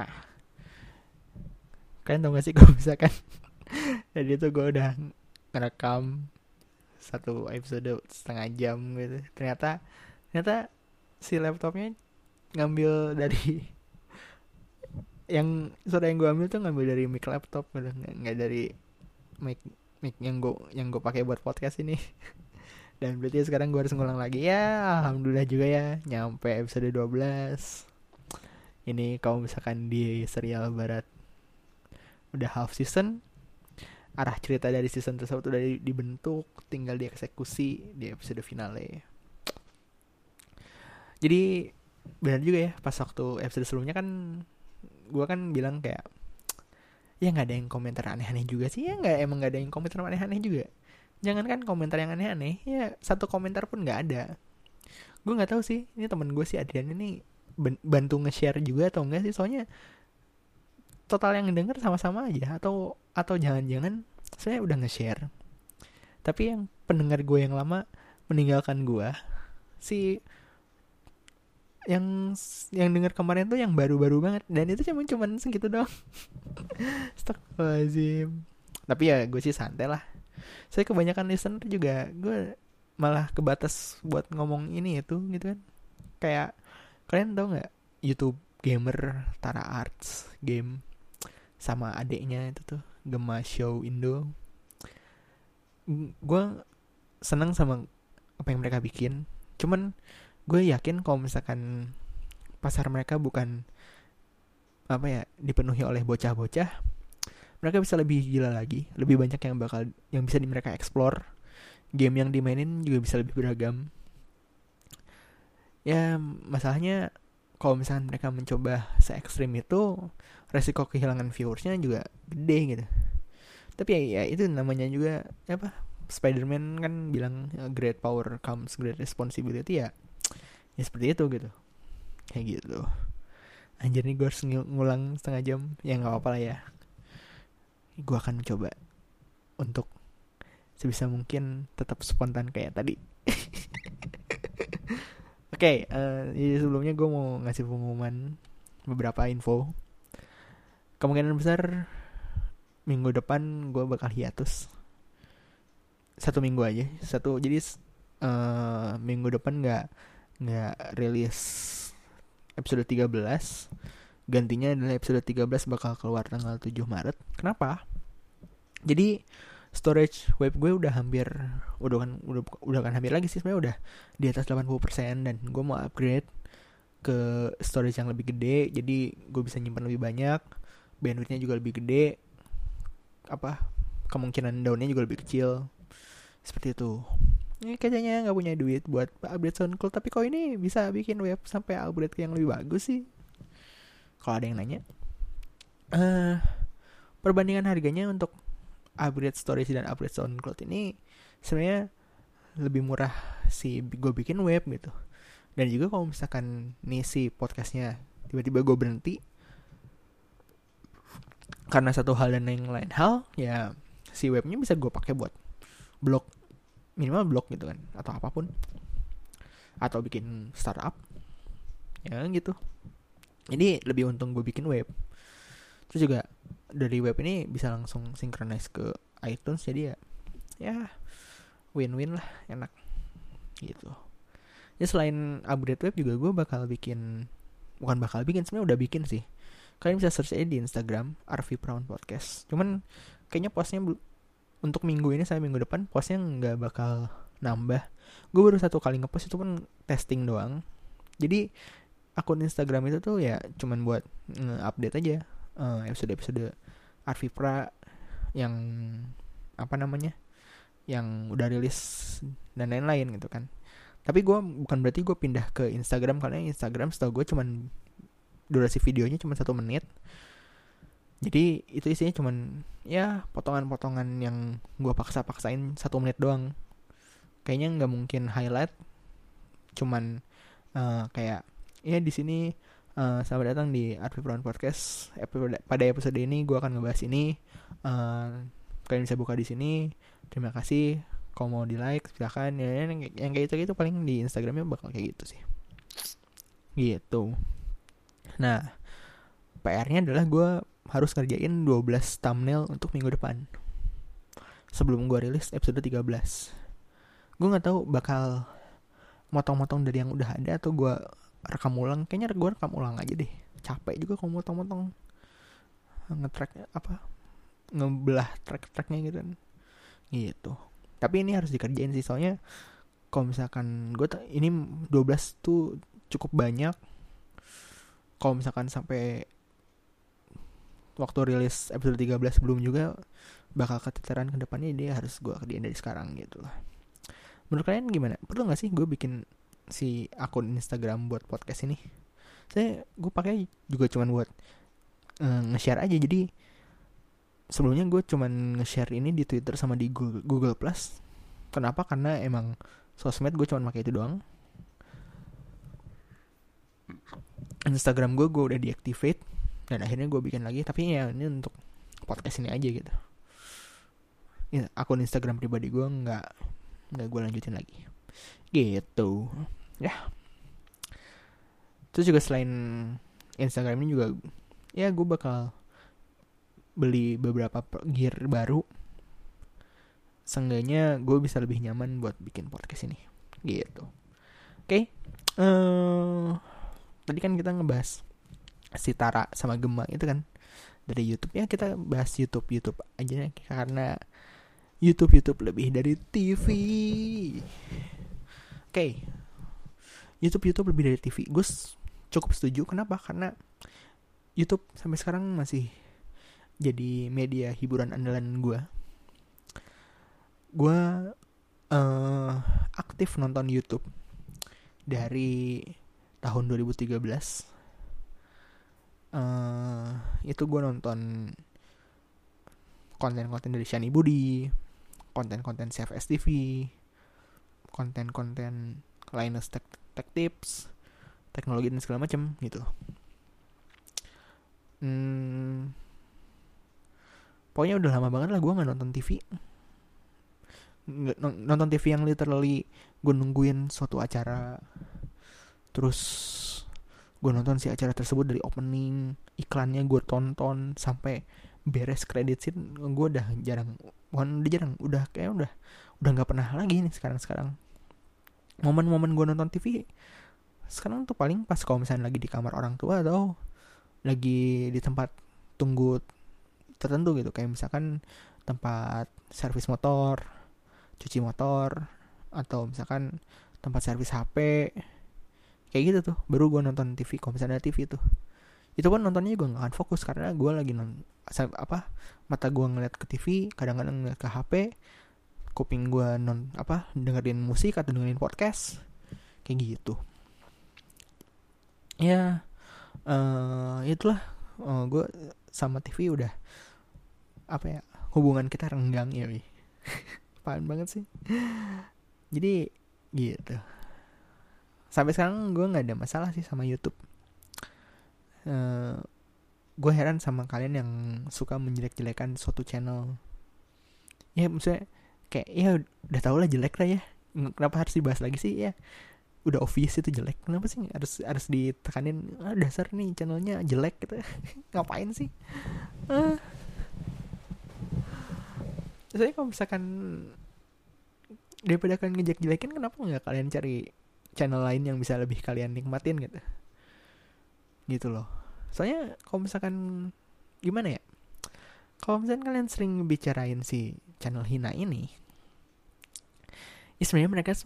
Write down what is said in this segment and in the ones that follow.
nah kalian tau gak sih kalau misalkan jadi itu gue udah ngerekam satu episode setengah jam gitu. Ternyata ternyata si laptopnya ngambil dari yang suara yang gue ambil tuh ngambil dari mic laptop gitu. Nggak, nggak dari mic mic yang gue yang gue pakai buat podcast ini. Dan berarti sekarang gue harus ngulang lagi. Ya alhamdulillah juga ya nyampe episode 12 ini kalau misalkan di serial barat udah half season arah cerita dari season tersebut udah dibentuk tinggal dieksekusi di episode finale. Jadi benar juga ya pas waktu episode sebelumnya kan gue kan bilang kayak ya nggak ada yang komentar aneh-aneh juga sih. Ya nggak emang nggak ada yang komentar aneh-aneh juga. Jangan kan komentar yang aneh-aneh ya satu komentar pun nggak ada. Gue nggak tahu sih ini temen gue sih Adrian ini bantu nge-share juga atau enggak sih? Soalnya total yang denger sama-sama aja. Atau atau jangan-jangan saya udah nge-share. Tapi yang pendengar gue yang lama meninggalkan gue si yang yang dengar kemarin tuh yang baru-baru banget. Dan itu cuma cuman segitu doang. Astagfirullahaladzim tapi ya gue sih santai lah. Saya kebanyakan listener juga. Gue malah kebatas buat ngomong ini itu gitu kan. Kayak kalian tau nggak YouTube gamer Tara Arts game sama adiknya itu tuh Gema Show Indo? Gue seneng sama apa yang mereka bikin. Cuman gue yakin kalau misalkan pasar mereka bukan apa ya dipenuhi oleh bocah-bocah mereka bisa lebih gila lagi. Lebih banyak yang bakal yang bisa di mereka explore. Game yang dimainin juga bisa lebih beragam ya masalahnya kalau misalkan mereka mencoba se ekstrim itu resiko kehilangan viewersnya juga gede gitu. Tapi ya, ya itu namanya juga apa Spider-Man kan bilang great power comes great responsibility ya ya seperti itu gitu. Kayak gitu. Anjir nih gue harus ngulang setengah jam. Ya nggak apa-apa lah ya. Gue akan mencoba untuk sebisa mungkin tetap spontan kayak tadi oke okay, uh, eh, jadi sebelumnya gue mau ngasih pengumuman beberapa info. Kemungkinan besar minggu depan gue bakal hiatus. Satu minggu aja satu jadi uh, minggu depan nggak nggak rilis episode 13 gantinya adalah episode 13 bakal keluar tanggal 7 Maret. Kenapa? Jadi storage web gue udah hampir udah kan udah udah kan hampir lagi sih sebenarnya udah di atas 80% dan gue mau upgrade ke storage yang lebih gede jadi gue bisa nyimpan lebih banyak bandwidthnya juga lebih gede apa kemungkinan daunnya juga lebih kecil seperti itu. Ini kayaknya nggak punya duit buat upgrade SoundCloud tapi kok ini bisa bikin web sampai upgrade ke yang lebih bagus sih? Kalau ada yang nanya. Uh, perbandingan harganya untuk upgrade storage dan upgrade SoundCloud ini sebenarnya lebih murah si gue bikin web gitu. Dan juga kalau misalkan nih si podcastnya tiba-tiba gue berhenti karena satu hal dan yang lain hal ya si webnya bisa gue pakai buat blog minimal blog gitu kan atau apa pun. Atau bikin startup ya gitu. Jadi lebih untung gue bikin web. Terus juga dari web ini bisa langsung synchronize ke iTunes jadi ya ya win-win lah enak gitu. Ya selain upgrade web juga gue bakal bikin bukan bakal bikin sebenarnya udah bikin sih. Kalian bisa search aja di Instagram Arvi Brown Podcast. Cuman kayaknya postnya untuk minggu ini saya minggu depan postnya nggak bakal nambah. Gue baru satu kali ngepost itu pun testing doang. Jadi akun Instagram itu tuh ya cuman buat nge-update aja uh, episode-episode Arvi Pra yang apa namanya yang udah rilis dan lain-lain gitu kan. Tapi gue bukan berarti gue pindah ke Instagram karena Instagram setahu gue cuman durasi videonya cuma satu menit. Jadi itu isinya cuman ya potongan-potongan yang gue paksa-paksain satu menit doang. Kayaknya nggak mungkin highlight cuman uh, kayak ya di sini uh, selamat datang di Arfi Brown Podcast. Episode, pada episode ini gue akan ngebahas ini. Uh, kalian bisa buka di sini. Terima kasih. Kalau mau di like silahkan. Ya yang, yang kayak itu gitu paling di Instagramnya bakal kayak gitu sih. Gitu. Nah PR-nya adalah gue harus ngerjain 12 thumbnail untuk minggu depan. Sebelum gue rilis episode 13 gue nggak tahu bakal motong-motong dari yang udah ada atau gue rekam ulang kayaknya gue rekam ulang aja deh. Capek juga kalau motong-motong. Ngetrack apa ngebelah track-tracknya gitu kan. Gitu. Tapi ini harus dikerjain sih soalnya kalau misalkan gue ini 12 tuh cukup banyak. Kalau misalkan sampai waktu rilis episode 13 belum juga bakal keteteran ke depannya dia harus gue kerjain dari sekarang gitu lah. Menurut kalian gimana? Perlu gak sih gue bikin si akun Instagram buat podcast ini. Saya gue pakai juga cuman buat uh, nge-share aja. Jadi sebelumnya gue cuman nge-share ini di Twitter sama di Google, Google Plus. Kenapa? Karena emang sosmed gue cuman pakai itu doang. Instagram gue gue udah deactivate dan akhirnya gue bikin lagi. Tapi ya ini untuk podcast ini aja gitu. Ya, akun Instagram pribadi gue nggak nggak gue lanjutin lagi. Gitu ya terus juga selain Instagram ini juga ya gue bakal beli beberapa gear baru seenggaknya gue bisa lebih nyaman buat bikin podcast ini gitu oke okay. uh, eh, tadi kan kita ngebahas si Tara sama Gemma itu kan dari YouTube ya kita bahas YouTube YouTube aja karena YouTube YouTube lebih dari TV. Oke, okay. YouTube YouTube lebih dari TV. Gus cukup setuju. Kenapa? Karena YouTube sampai sekarang masih jadi media hiburan andalan gue. Gue uh, aktif nonton YouTube dari tahun 2013 uh, itu gue nonton konten-konten dari Shani Budi, konten-konten CFS TV, konten-konten Linus Tech, Tech Tips, teknologi dan segala macam gitu. Hmm, pokoknya udah lama banget lah gue nggak nonton TV. nonton TV yang literally gue nungguin suatu acara terus gue nonton si acara tersebut dari opening iklannya gue tonton sampai beres kredit scene gue udah jarang bukan udah jarang udah kayak udah udah nggak pernah lagi nih sekarang sekarang momen-momen gue nonton TV sekarang tuh paling pas kalau misalnya lagi di kamar orang tua atau lagi di tempat tunggu tertentu gitu. Kayak misalkan tempat servis motor cuci motor atau misalkan tempat servis HP kayak gitu tuh baru gue nonton TV kalau misalnya ada TV tuh itu pun nontonnya gue gak akan fokus karena gue lagi non apa mata gue ngeliat ke TV kadang-kadang ngeliat ke HP kuping gue non apa dengerin musik atau dengerin podcast kayak gitu. Ya uh, itulah uh, gue sama TV udah apa ya hubungan kita renggang ya paham banget sih. Jadi gitu. Sampai sekarang gue nggak ada masalah sih sama YouTube. Uh, eh, gue heran sama kalian yang suka menjelek-jelekan suatu channel. Ya maksudnya kayak ya udah tau lah jelek lah ya. Kenapa harus dibahas lagi sih? Ya udah obvious itu jelek. Kenapa sih harus harus ditekanin? Ah, dasar nih channelnya jelek gitu. Ngapain sih? Uh. saya kalau misalkan daripada kalian ngejek jelekin kenapa nggak kalian cari channel lain yang bisa lebih kalian nikmatin gitu? Gitu loh. Soalnya kalau misalkan gimana ya? Kalau misalkan kalian sering bicarain si channel Hina ini ya sebenarnya mereka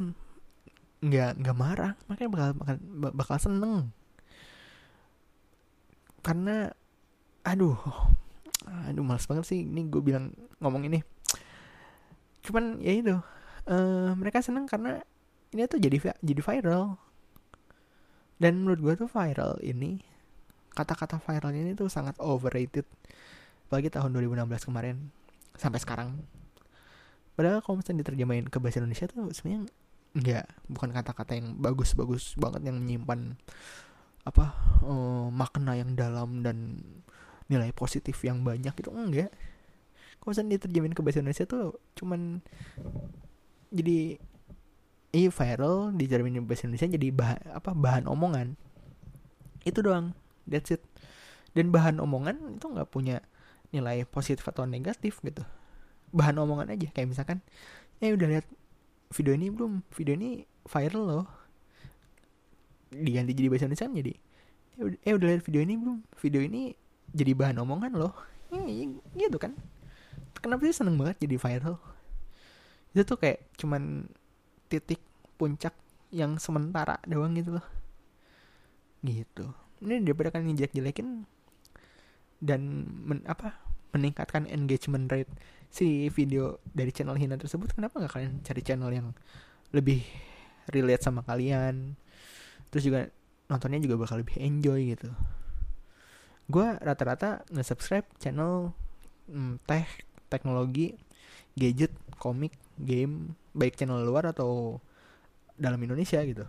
nggak nggak marah. Makanya bakal bakal bakal seneng. Karena aduh aduh males banget sih. Ini gue bilang ngomong ini cuman ya itu uh, mereka seneng karena ini tuh jadi jadi viral. Dan menurut gue tuh viral ini kata-kata viralnya ini tuh sangat overrated. Bagi tahun 2016 kemarin sampai sekarang padahal kalau misalnya diterjemahin ke bahasa Indonesia tuh sebenarnya enggak bukan kata-kata yang bagus-bagus banget yang menyimpan apa uh, makna yang dalam dan nilai positif yang banyak itu enggak kalau misalnya diterjemahin ke bahasa Indonesia tuh cuman jadi iya viral di bahasa Indonesia jadi bahan apa bahan omongan. Itu doang that's it. Dan bahan omongan itu nggak punya nilai positif atau negatif gitu bahan omongan aja. Kayak misalkan eh udah lihat video ini belum? Video ini viral loh. Diganti jadi bahasa Indonesia jadi eh udah lihat video ini belum? Video ini jadi bahan omongan loh. Ya, gitu kan. Kenapa sih seneng banget jadi viral? Itu tuh kayak cuman titik puncak yang sementara doang gitu loh. Gitu. Ini daripada kan jelek-jelekin dan men, apa meningkatkan engagement rate si video dari channel Hina tersebut kenapa nggak kalian cari channel yang lebih relate sama kalian? Terus juga nontonnya juga bakal lebih enjoy gitu. Gue rata-rata nge-subscribe channel hmm, teh teknologi gadget komik game baik channel luar atau dalam Indonesia gitu.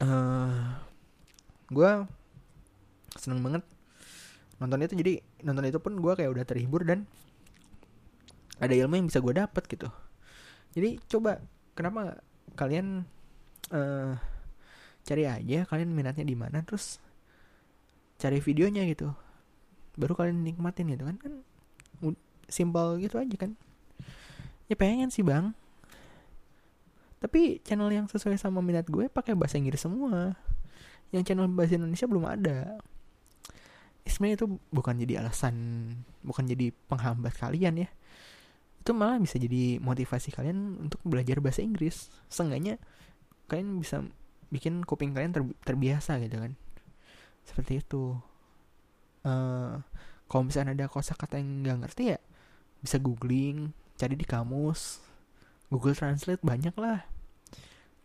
Uh, eh, gue seneng banget nonton itu jadi nonton itu pun gue kayak udah terhibur dan ada ilmu yang bisa gue dapat gitu. Jadi coba kenapa kalian uh, cari aja kalian minatnya di mana terus cari videonya gitu. Baru kalian nikmatin gitu kan kan simpel gitu aja kan. Ya pengen sih bang. Tapi channel yang sesuai sama minat gue pakai bahasa Inggris semua. Yang channel bahasa Indonesia belum ada sebenarnya itu bukan jadi alasan bukan jadi penghambat kalian ya. Itu malah bisa jadi motivasi kalian untuk belajar bahasa Inggris. Seenggaknya kalian bisa bikin kuping kalian ter terbiasa gitu kan. Seperti itu. Uh, kalau misalnya ada kosakata yang nggak ngerti ya bisa googling cari di kamus. Google Translate banyak lah.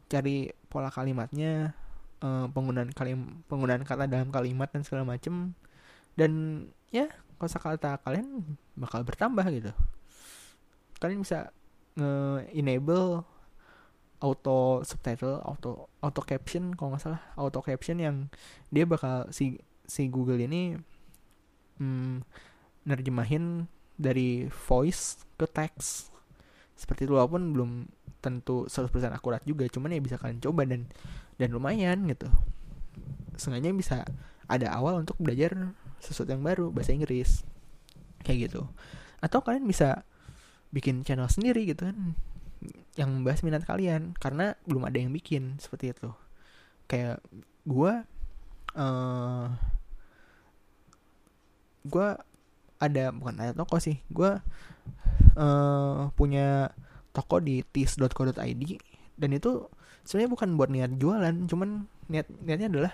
Cari pola kalimatnya uh, penggunaan kalim penggunaan kata dalam kalimat dan segala macem dan ya kosakata kalian bakal bertambah gitu. Kalian bisa nge-enable auto subtitle auto auto caption kalau nggak salah. Auto caption yang dia bakal si si Google ini hmm, nerjemahin dari voice ke teks seperti itu walaupun belum tentu 100% akurat juga cuman ya bisa kalian coba dan dan lumayan gitu. Sengaja bisa ada awal untuk belajar sesuatu yang baru bahasa Inggris. Kayak gitu. Atau kalian bisa bikin channel sendiri gitu kan yang membahas minat kalian karena belum ada yang bikin seperti itu. Kayak gue uh, gue ada bukan ada toko sih gue uh, punya toko di tis.co.id dan itu sebenarnya bukan buat niat jualan cuman niat niatnya adalah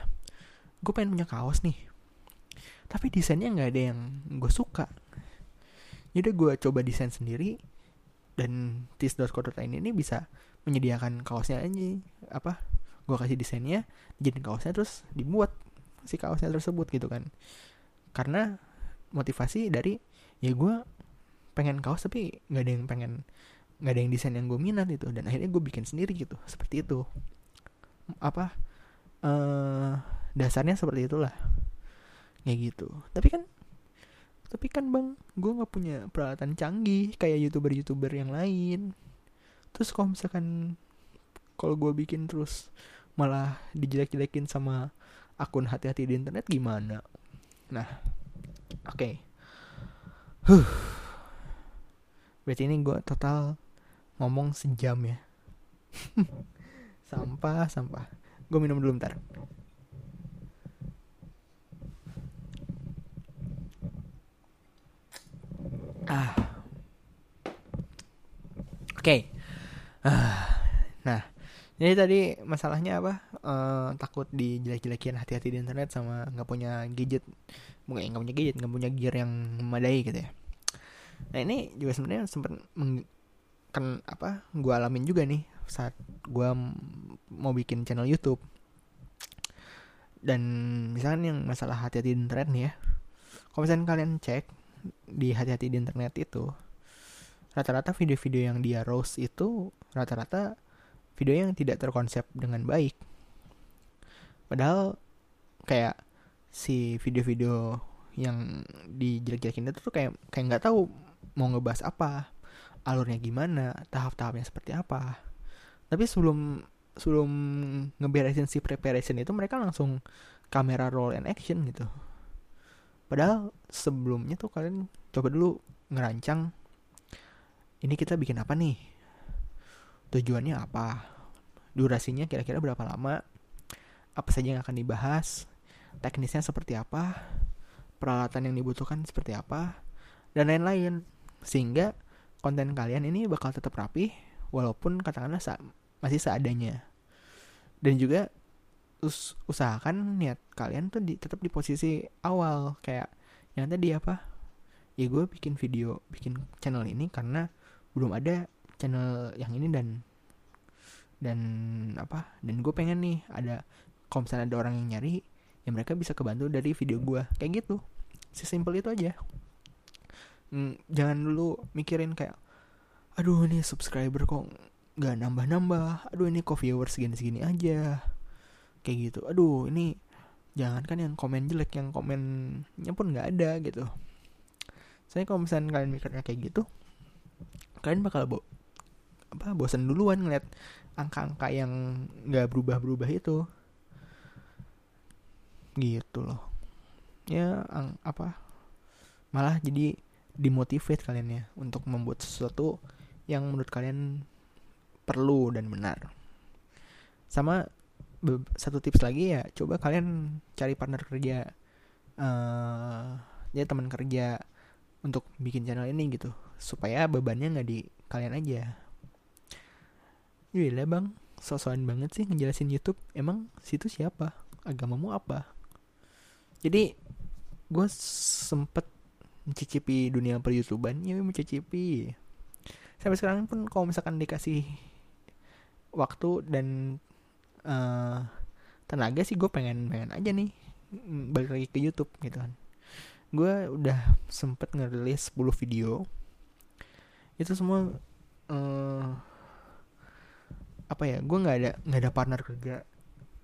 gue pengen punya kaos nih tapi desainnya nggak ada yang gue suka. Jadi gue coba desain sendiri dan tis.co.id ini bisa menyediakan kaosnya aja. Apa? Gue kasih desainnya jadi kaosnya terus dibuat si kaosnya tersebut gitu kan. Karena motivasi dari ya gue pengen kaos tapi nggak ada yang pengen nggak ada yang desain yang gue minat itu dan akhirnya gue bikin sendiri gitu seperti itu. Apa? Uh, dasarnya seperti itulah kayak gitu. Tapi kan tapi kan bang gue nggak punya peralatan canggih kayak youtuber youtuber yang lain. Terus kalau misalkan kalau gue bikin terus malah dijelek-jelekin sama akun hati-hati di internet gimana? Nah oke. Okay. huh. Berarti ini gue total ngomong sejam ya. Sampah sampah. Gue minum dulu ntar ah. Oke. Okay. ah. Nah jadi tadi masalahnya apa? Uh, takut dijelek-jelekin hati-hati di internet sama nggak punya gadget. Mungkin nggak punya gadget nggak punya gear yang memadai gitu ya. Nah ini juga sebenarnya sempat kan apa gue alamin juga nih saat gue mau bikin channel YouTube. Dan misalnya yang masalah hati-hati di internet nih ya. Kalau misalnya kalian cek di hati-hati di internet itu rata-rata video-video yang dia roast itu rata-rata video yang tidak terkonsep dengan baik. Padahal kayak si video-video yang dijelek-jelekin itu tuh kayak kayak nggak tahu mau ngebahas apa alurnya gimana tahap-tahapnya seperti apa. Tapi sebelum sebelum ngeberesin si preparation itu mereka langsung kamera roll and action gitu padahal sebelumnya tuh kalian coba dulu ngerancang ini kita bikin apa nih? Tujuannya apa? Durasinya kira-kira berapa lama? Apa saja yang akan dibahas? Teknisnya seperti apa? Peralatan yang dibutuhkan seperti apa? Dan lain-lain. Sehingga konten kalian ini bakal tetap rapi walaupun katakanlah masih seadanya. Dan juga us usahakan niat kalian tuh di, tetap di posisi awal. Kayak yang tadi apa? Ya gue bikin video bikin channel ini karena belum ada channel yang ini dan dan apa? Dan gue pengen nih ada kalau misalnya ada orang yang nyari ya mereka bisa kebantu dari video gue kayak gitu. Sesimpel itu aja. Hmm, jangan dulu mikirin kayak aduh ini subscriber kok nggak nambah nambah aduh ini kok viewers segini segini aja kayak gitu. Aduh ini jangan kan yang komen jelek yang komennya pun nggak ada gitu. Saya kalau misalnya kalian mikirnya kayak gitu kalian bakal bo apa bosan duluan ngeliat angka-angka yang nggak berubah-berubah itu. Gitu loh. Ya ang, apa malah jadi dimotivate kalian ya untuk membuat sesuatu yang menurut kalian perlu dan benar. Sama satu tips lagi ya coba kalian cari partner kerja uh, ya teman kerja untuk bikin channel ini gitu supaya bebannya nggak di kalian aja Gila bang, sosokan banget sih ngejelasin YouTube. Emang situ siapa? Agamamu apa? Jadi gue sempet mencicipi dunia per YouTubean, ya mencicipi. Sampai sekarang pun kalau misalkan dikasih waktu dan uh, tenaga sih gue pengen pengen aja nih mm, balik lagi ke YouTube gitu kan. Gue udah sempet ngerilis 10 video. Itu semua uh, apa ya gue nggak ada nggak ada partner kerja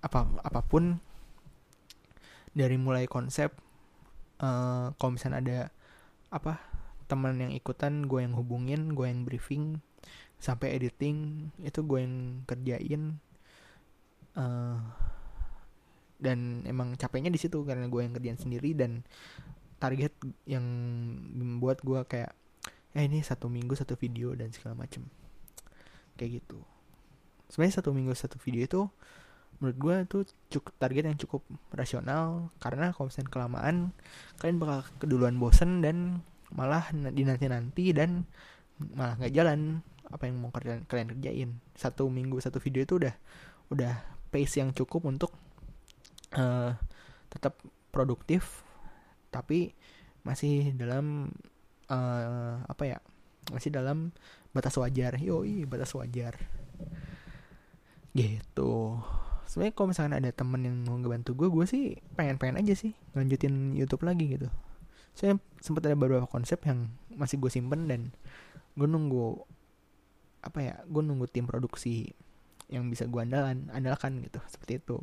apa apa pun dari mulai konsep uh, kalau misalnya ada apa teman yang ikutan gue yang hubungin gue yang briefing sampai editing itu gue yang kerjain uh, dan emang capeknya di situ karena gue yang kerjaan sendiri dan target yang membuat gue kayak eh ini satu minggu satu video dan segala macem. Kayak gitu. Sebenarnya satu minggu satu video itu menurut gue itu cukup target yang cukup rasional karena misalnya kelamaan kalian bakal keduluan bosen dan malah di nanti nanti dan malah nggak jalan apa yang mau kalian kerjain. Satu minggu satu video itu udah udah pace yang cukup untuk uh, tetap produktif tapi masih dalam uh, apa ya masih dalam batas wajar. Yoi batas wajar. Gitu. Sebenarnya kalau misalkan ada temen yang mau ngebantu gue gue sih pengen pengen aja sih lanjutin YouTube lagi gitu. Saya sempat ada beberapa konsep yang masih gue simpen dan gue nunggu apa ya gue nunggu tim produksi yang bisa gue andalan andalkan gitu seperti itu.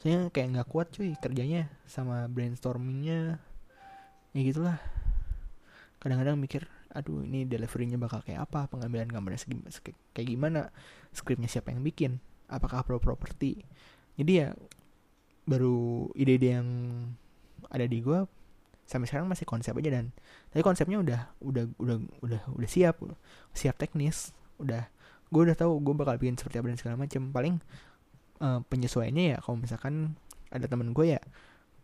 Soalnya kayak nggak kuat cuy kerjanya sama brainstormingnya. Ya gitulah. Kadang-kadang mikir aduh ini deliverynya bakal kayak apa? Pengambilan gambarnya kayak gimana? Skripnya siapa yang bikin? Apakah pro properti? Jadi ya baru ide-ide yang ada di gue sampai sekarang masih konsep aja dan tapi konsepnya udah udah udah udah udah siap siap teknis udah gue udah tahu gue bakal bikin seperti apa dan segala macam paling uh, penyesuaiannya ya kalau misalkan ada temen gue ya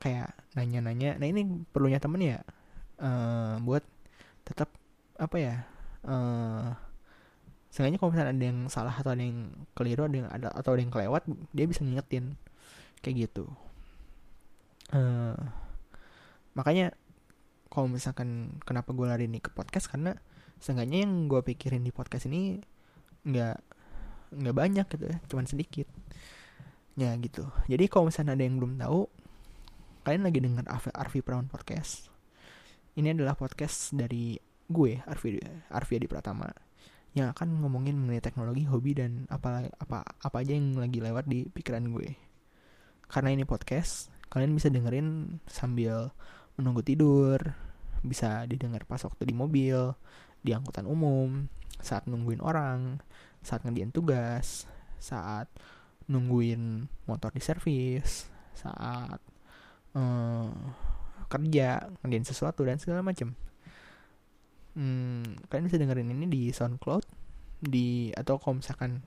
kayak nanya-nanya. Nah ini perlunya temen ya uh, buat tetap apa ya uh, seenggaknya kalau misalnya ada yang salah atau ada yang keliru ada yang ada atau ada yang kelewat dia bisa ngingetin. Kayak gitu. Uh, makanya kalau misalkan kenapa gue lari nih ke podcast karena seenggaknya yang gue pikirin di podcast ini nggak nggak banyak gitu ya cuman sedikit. Ya gitu. Jadi kalau misalnya ada yang belum tahu kalian lagi dengar Arvi Brown podcast. Ini adalah podcast dari gue Arvi Arvi Adi Pratama yang akan ngomongin mengenai teknologi hobi dan apa apa apa aja yang lagi lewat di pikiran gue. Karena ini podcast kalian bisa dengerin sambil menunggu tidur bisa didengar pas waktu di mobil di angkutan umum saat nungguin orang saat ngerjain tugas, saat nungguin motor di servis, saat uh, kerja ngerjain sesuatu dan segala macam hmm, kalian bisa dengerin ini di SoundCloud di atau kalau misalkan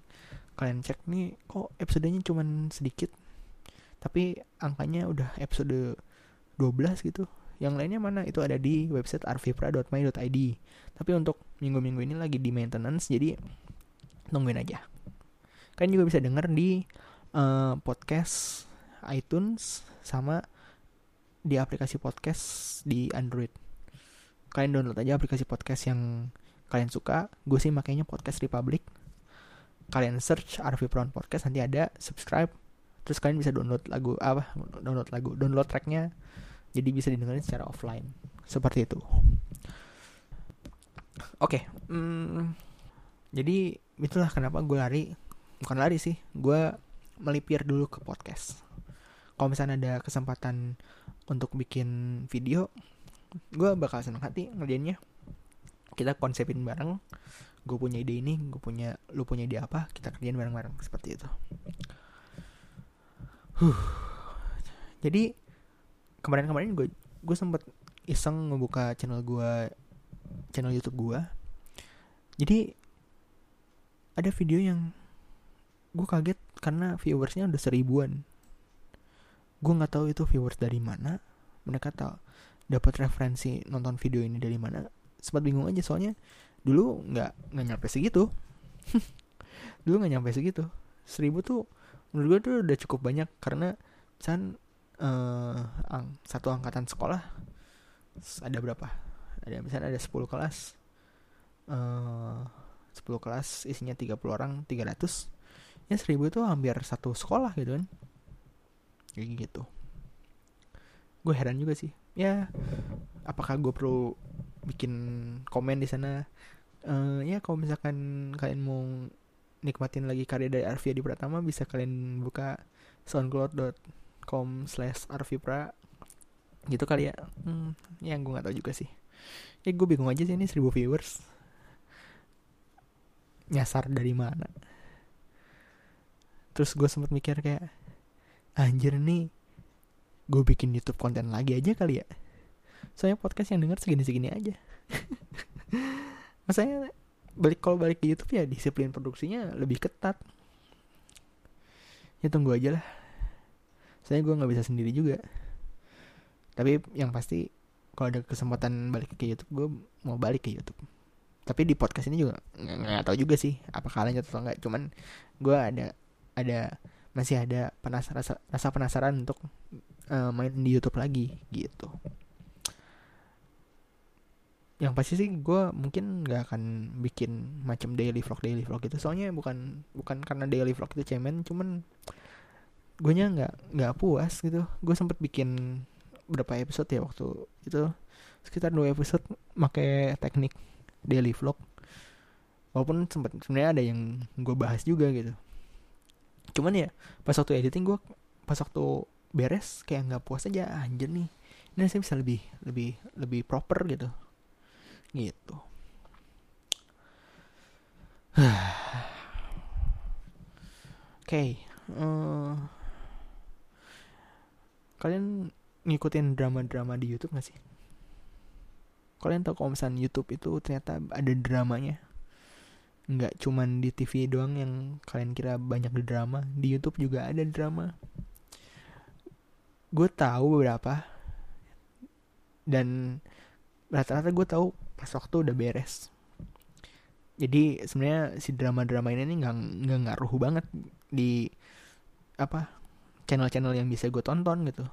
kalian cek nih kok episodenya cuman sedikit tapi angkanya udah episode 12 gitu yang lainnya mana? Itu ada di website arvipra.my.id tapi untuk minggu-minggu ini lagi di maintenance jadi tungguin aja. Kalian juga bisa denger di uh, podcast iTunes sama di aplikasi podcast di Android. Kalian download aja aplikasi podcast yang kalian suka. Gue sih makanya podcast Republic. Kalian search Arvi Brown Podcast nanti ada. Subscribe. Terus kalian bisa download lagu apa download lagu download tracknya jadi bisa didengarin secara offline. Seperti itu. Oke okay, hmm, jadi itulah kenapa gue lari. Bukan lari sih gue melipir dulu ke podcast. Kalau misalnya ada kesempatan untuk bikin video gue bakal senang hati ngerjainnya. Kita konsepin bareng. Gue punya ide ini gue punya lu punya ide apa kita kerjain bareng-bareng. Seperti itu. Huh. jadi kemarin-kemarin gue gue sempet iseng ngebuka channel gue channel YouTube gue jadi ada video yang gue kaget karena viewersnya udah seribuan. Gue nggak tahu itu viewers dari mana mereka tahu dapat referensi nonton video ini dari mana. Sempat bingung aja soalnya dulu nggak nggak nyampe segitu. Dulu nggak nyampe segitu. Seribu tuh menurut gue tuh udah cukup banyak karena misalnya uh, ang satu angkatan sekolah. Ada berapa? Ada misalnya ada 10 kelas. Uh, eh, 10 kelas isinya 30 orang 300 ya 1000 itu hampir satu sekolah gitu kan. Kayak gitu. Gue heran juga sih. Ya apakah gue perlu bikin komen di sana? Uh, ya kalau misalkan kalian mau nikmatin lagi karya dari Arvia di Pratama bisa kalian buka soundcloud.com slash arvipra gitu kali ya. Hmm, ya gue nggak tahu juga sih. Ya gue bingung aja sih ini seribu viewers. Nyasar dari mana? Terus gue sempat mikir kayak anjir nih gue bikin YouTube konten lagi aja kali ya. Soalnya podcast yang denger segini-segini aja. Masanya balik kalau balik ke YouTube ya disiplin produksinya lebih ketat. Ya tunggu aja lah saya gue nggak bisa sendiri juga. Tapi yang pasti kalau ada kesempatan balik ke YouTube gue mau balik ke YouTube. Tapi di podcast ini juga nggak tahu juga sih apa kalian atau enggak cuman gue ada ada masih ada penas rasa, rasa penasaran untuk uh, main di YouTube lagi gitu. Yang pasti sih gue mungkin nggak akan bikin macam daily vlog daily vlog gitu. Soalnya bukan bukan karena daily vlog itu cemen cuman gue nya nggak nggak puas gitu. Gue sempet bikin berapa episode ya waktu itu? Sekitar dua episode pakai teknik daily vlog. Walaupun sempet sebenarnya ada yang gue bahas juga gitu. Cuman ya pas waktu editing gue pas waktu beres kayak nggak puas aja anjir nih. Ini saya bisa lebih lebih lebih proper gitu. Gitu. Oke okay. uh, eh, kalian ngikutin drama-drama di YouTube gak sih? Kalian tahu kalau misalnya YouTube itu ternyata ada dramanya? Nggak cuman di TV doang yang kalian kira banyak di drama di YouTube juga ada drama. Gue tahu beberapa. Dan rata-rata gue tahu pas waktu udah beres. Jadi sebenarnya si drama-drama ini nggak nggak ngaruh banget di apa channel-channel yang bisa gue tonton gitu.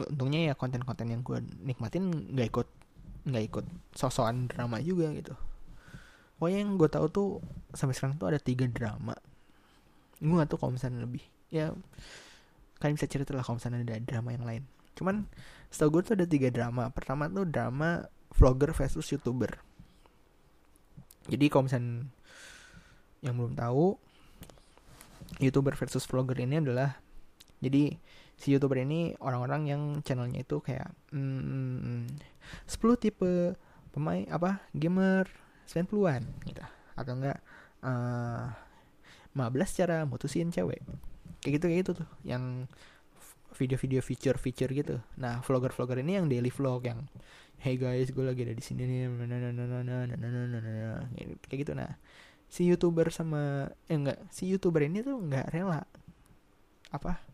Untungnya ya konten-konten yang gue nikmatin nggak ikut nggak ikut sosokan drama juga gitu. Pokoknya yang gue tahu tuh sampai sekarang tuh ada tiga drama. Gue nggak tahu kalau misalnya lebih. Ya kalian bisa cerita lah kalau misalnya ada drama yang lain. Cuman setahu gue tuh ada tiga drama. Pertama tuh drama vlogger versus youtuber. Jadi kalau misalnya yang belum tahu youtuber versus vlogger ini adalah jadi si youtuber ini orang-orang yang channelnya itu kayak hmm, 10 tipe pemain apa gamer 90-an gitu atau enggak uh, eh, 15 cara mutusin cewek kayak gitu kayak gitu tuh yang video-video feature-feature gitu nah vlogger-vlogger ini yang daily vlog yang hey guys gue lagi ada di sini nih kayak gitu nah si youtuber sama eh enggak si youtuber ini tuh nggak rela. Apa?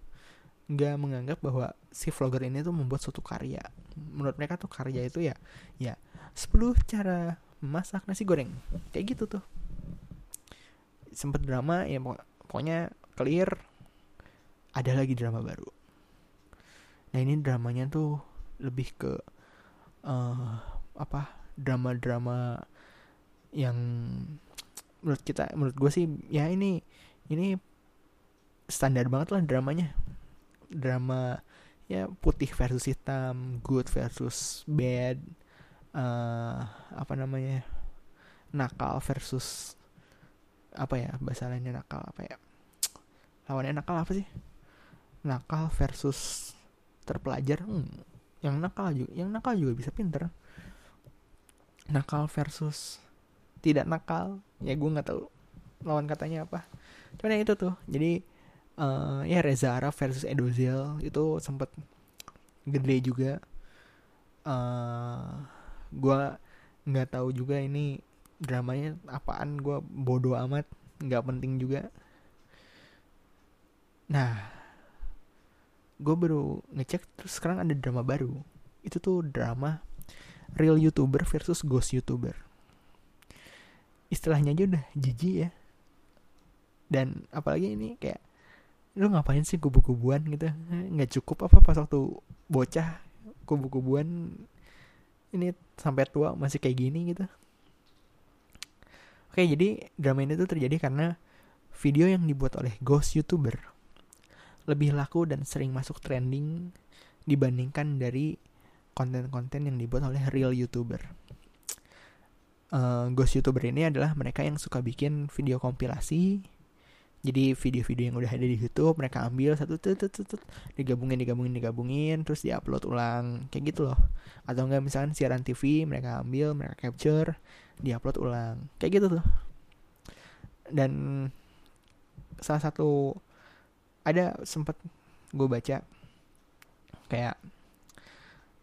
Nggak menganggap bahwa si vlogger ini tuh membuat suatu karya. Menurut mereka tuh karya itu ya ya 10 cara masak nasi goreng. Kayak gitu tuh. Sempet drama ya pokoknya clear ada lagi drama baru. Nah ini dramanya tuh lebih ke uh, apa drama-drama yang menurut kita menurut gue sih ya ini ini standar banget lah dramanya. Drama ya putih versus hitam good versus bad uh, apa namanya nakal versus apa ya bahasa lainnya nakal apa ya lawannya nakal apa sih? Nakal versus terpelajar hmm, yang nakal juga yang nakal juga bisa pinter. Nakal versus tidak nakal. Ya gue nggak tahu lawan katanya apa. Cuman yang itu tuh. Jadi uh, ya Reza Arab versus Edozel itu sempet gede juga. Uh, eh, gue nggak tahu juga ini dramanya apaan. Gue bodoh amat nggak penting juga. Nah gue baru ngecek terus sekarang ada drama baru. Itu tuh drama real youtuber versus ghost youtuber istilahnya aja udah jijik ya. Dan apalagi ini kayak lu ngapain sih kubu-kubuan? gitu. Nggak cukup apa pas waktu bocah kubu-kubuan ini sampai tua masih kayak gini gitu. Oke jadi drama ini tuh terjadi karena video yang dibuat oleh ghost youtuber lebih laku dan sering masuk trending dibandingkan dari konten-konten yang dibuat oleh real youtuber uh, ghost youtuber ini adalah mereka yang suka bikin video kompilasi. Jadi video-video yang udah ada di YouTube mereka ambil satu tut, tut, tut, digabungin digabungin digabungin terus diupload ulang kayak gitu loh. Atau enggak misalkan siaran TV mereka ambil mereka capture diupload ulang kayak gitu tuh. Dan salah satu ada sempat gue baca kayak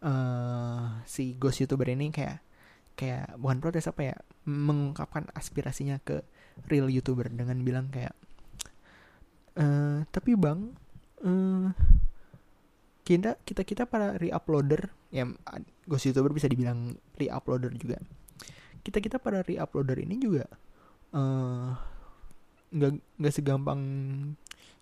uh, si ghost youtuber ini kayak kayak bukan protes apa ya mengungkapkan aspirasinya ke real youtuber dengan bilang kayak uh, tapi bang uh, kita kita kita para reuploader ya ghost youtuber bisa dibilang reuploader juga. Kita kita para reuploader ini juga uh, nggak nggak segampang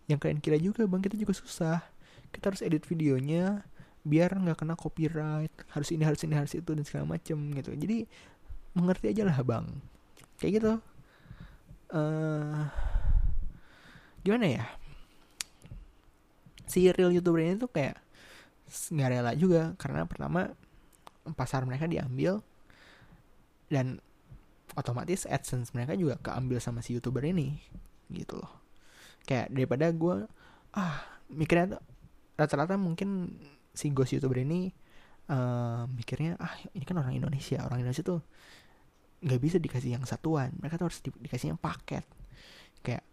yang kalian kira juga bang. Kita juga susah. Kita harus edit videonya biar nggak kena copyright harus ini harus ini harus itu dan segala macem gitu. Jadi mengerti aja lah bang. Kayak gitu. Uh, gimana ya? Si real youtuber ini tuh kayak nggak rela juga. Karena pertama pasar mereka diambil dan otomatis adsense mereka juga keambil sama si youtuber ini gitu loh. Kayak daripada gue ah mikirnya tuh rata-rata mungkin si ghost youtuber ini uh, mikirnya ah ini kan orang Indonesia orang Indonesia tuh nggak bisa dikasih yang satuan mereka tuh harus di, dikasih yang paket. Kayak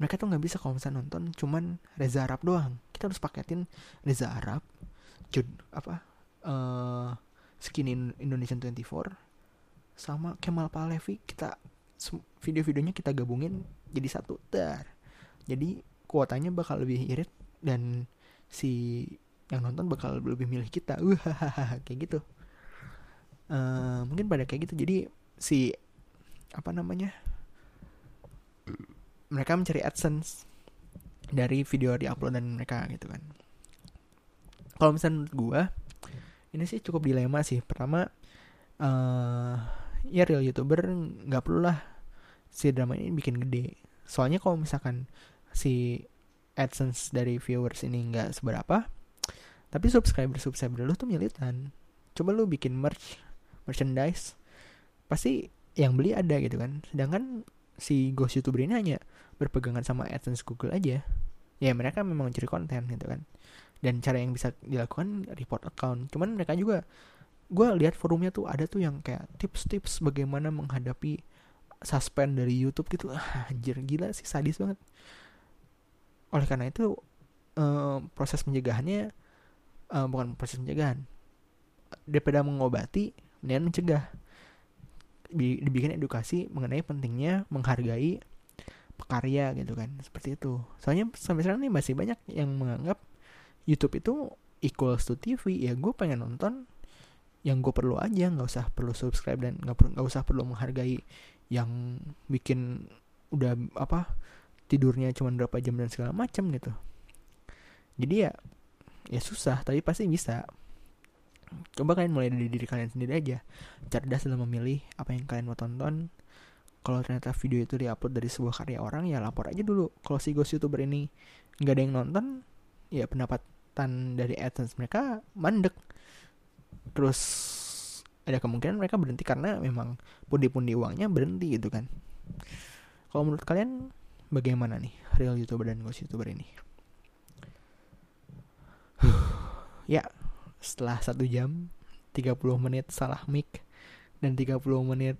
mereka tuh nggak bisa kalau misalnya nonton cuman Reza Arab doang. Kita harus paketin Reza Arab Jud apa uh, Skin Indonesian 24 sama Kemal Palevi kita video-videonya kita gabungin jadi satu dar. Jadi kuotanya bakal lebih irit dan si yang nonton bakal lebih milih kita. Wah kayak gitu. Uh, mungkin pada kayak gitu. Jadi si apa namanya mereka mencari adsense dari video di upload dan mereka gitu kan. Kalau misalnya menurut gue ini sih cukup dilema sih. Pertama uh, ya real youtuber nggak perlu lah si drama ini bikin gede. Soalnya kalau misalkan si adsense dari viewers ini nggak seberapa tapi subscriber subscriber lu tuh militan. Coba lu bikin merch merchandise pasti yang beli ada gitu kan. Sedangkan si ghost youtuber ini hanya berpegangan sama AdSense Google aja. Ya mereka memang mencari konten gitu kan. Dan cara yang bisa dilakukan report account. Cuman mereka juga gue lihat forumnya tuh ada tuh yang kayak tips-tips bagaimana menghadapi suspend dari YouTube gitu. Ah, anjir gila sih sadis banget. Oleh karena itu uh, proses pencegahannya uh, bukan proses pencegahan. Daripada mengobati mendingan mencegah. Dibikin edukasi mengenai pentingnya menghargai pekarya gitu kan seperti itu. Soalnya sampai sekarang nih masih banyak yang menganggap YouTube itu equals to TV ya gue pengen nonton yang gue perlu aja nggak usah perlu subscribe dan nggak perlu nggak usah perlu menghargai yang bikin udah apa tidurnya cuma berapa jam dan segala macam gitu. Jadi ya ya susah tapi pasti bisa. Coba kalian mulai dari diri kalian sendiri aja. Cerdas dalam memilih apa yang kalian mau tonton. Kalau ternyata video itu diupload dari sebuah karya orang ya lapor aja dulu. Kalau si ghost youtuber ini nggak ada yang nonton ya pendapatan dari adsense mereka mandek. Terus ada kemungkinan mereka berhenti karena memang pundi-pundi uangnya berhenti gitu kan. Kalau menurut kalian bagaimana nih real youtuber dan ghost youtuber ini ya setelah satu jam 30 menit salah mic dan 30 menit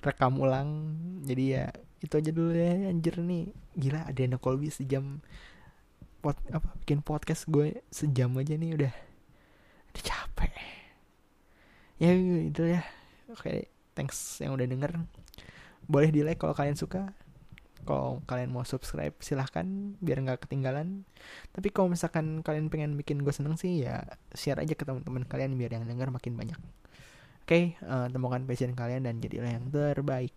rekam ulang jadi ya itu aja dulu ya anjir nih. Gila ada yang Colby sejam pot apa bikin podcast gue sejam aja nih udah. Udah capek. Ya itu ya. Oke thanks yang udah denger. Boleh di like kalau kalian suka kalau kalian mau subscribe silahkan biar nggak ketinggalan. Tapi kalau misalkan kalian pengen bikin gue seneng sih ya share aja ke teman-teman kalian biar yang denger makin banyak. Oke okay, uh, eh, temukan passion kalian dan jadilah yang terbaik